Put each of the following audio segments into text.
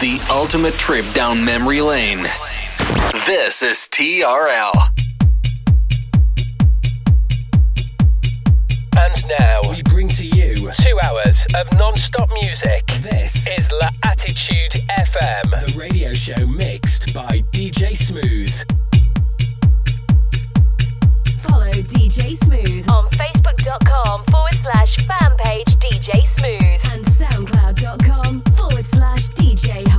The ultimate trip down memory lane. This is TRL. And now we bring to you two hours of non-stop music. This is La Attitude FM, the radio show mixed by DJ Smooth. Follow DJ Smooth on Facebook.com forward slash fan page DJ Smooth and SoundCloud.com forward slash DJ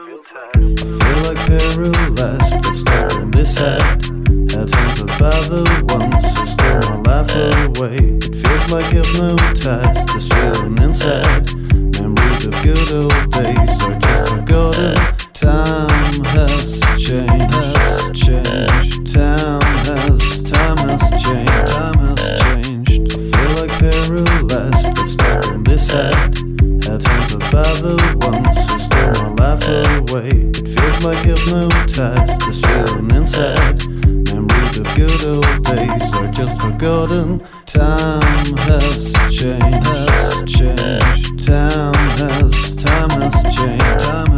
I feel like Peruless, but still in this head. Head turns about the ones who still my away. It feels like hypnotized, this feeling inside. Memories of good old days are just forgotten. Time has changed, has changed. Time has, time has changed, time has changed. I feel like Peruless, but still in this head. Head turns about the away. It feels like hypnotized, this feeling inside. Memories of good old days are just forgotten. Time has changed, has changed. Time has, time has changed. Time has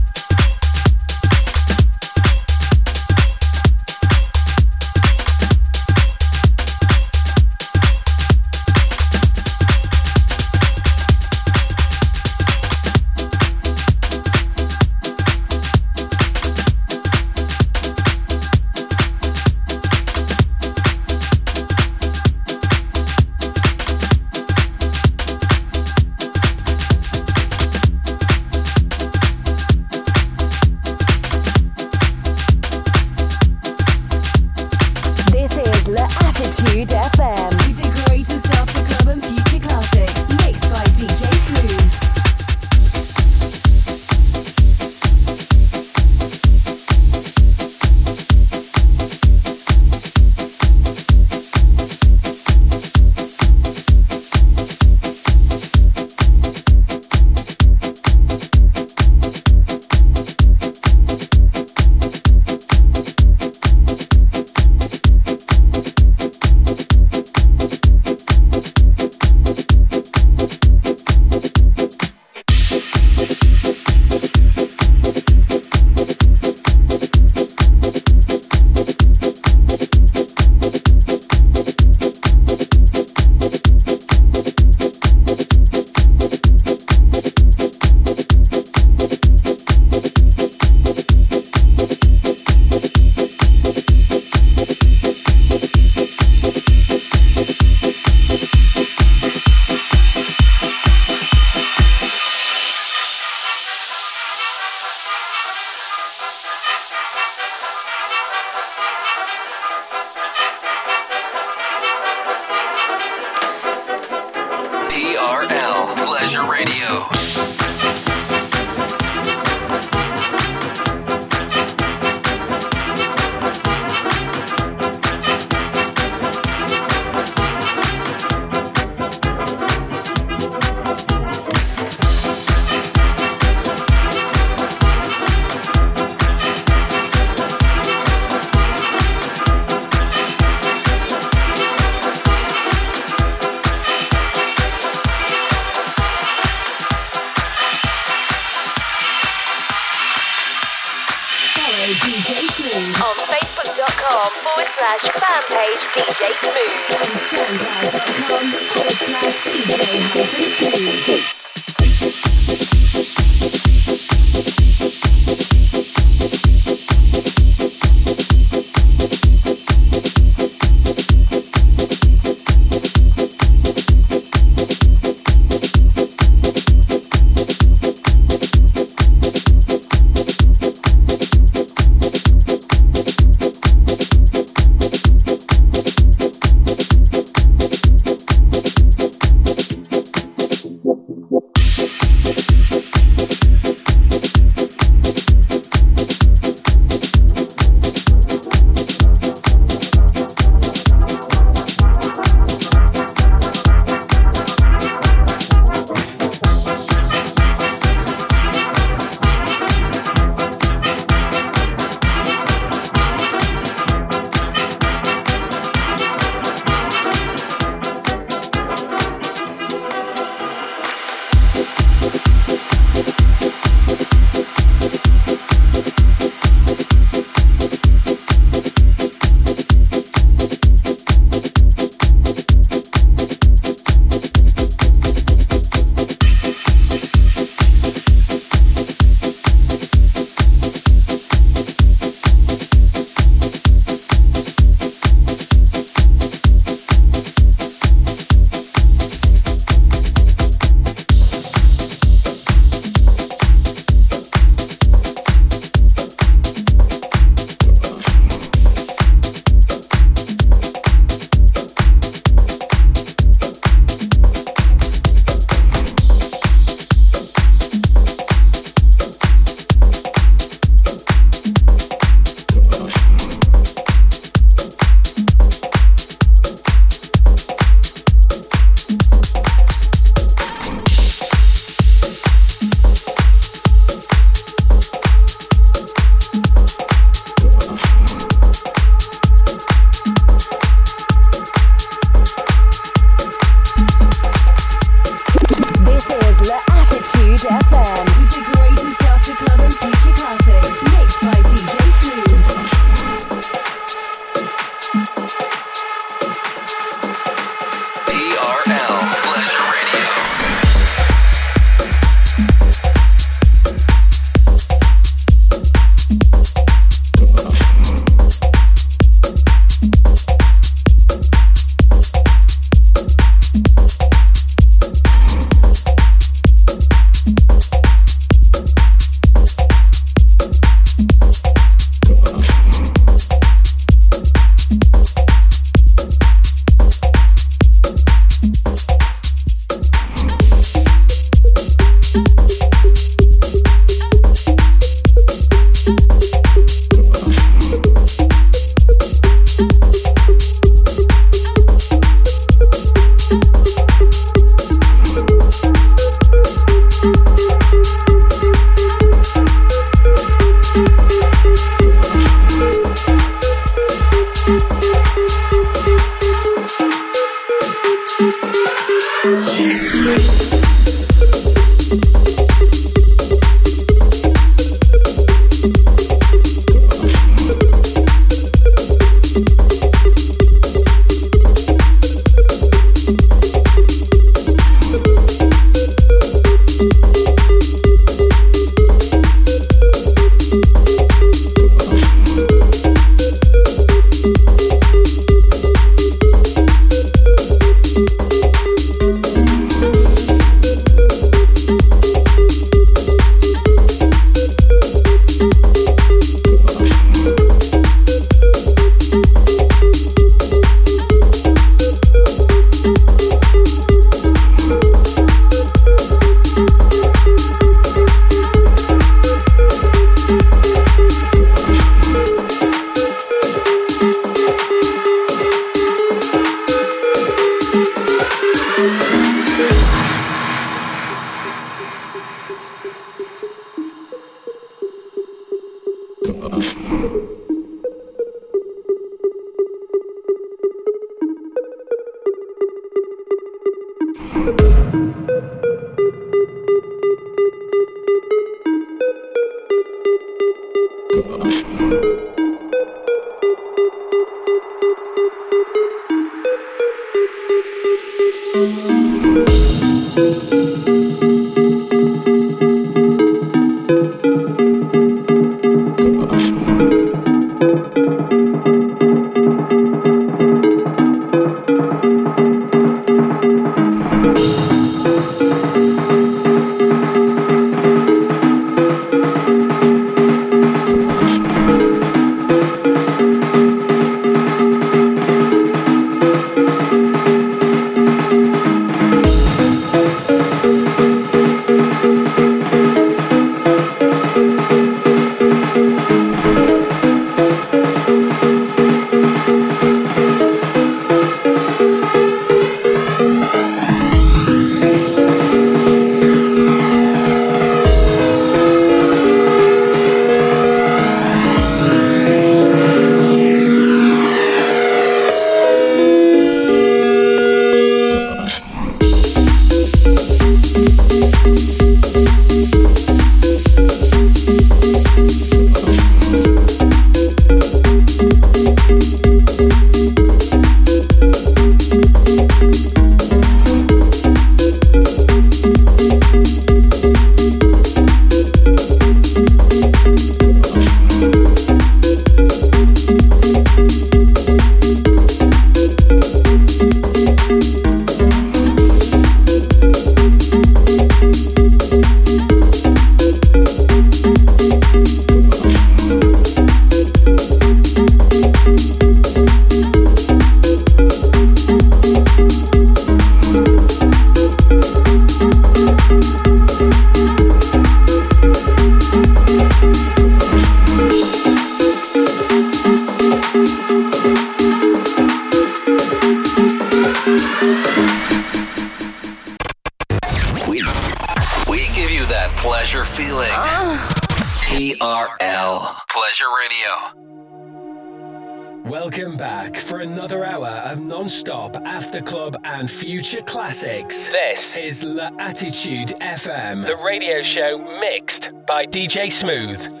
L'Attitude FM, the radio show mixed by DJ Smooth.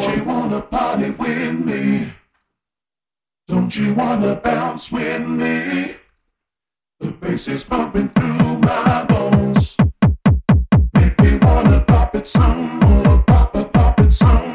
Don't you wanna party with me? Don't you wanna bounce with me? The bass is pumping through my bones. Make me wanna pop it some more, pop a pop it some.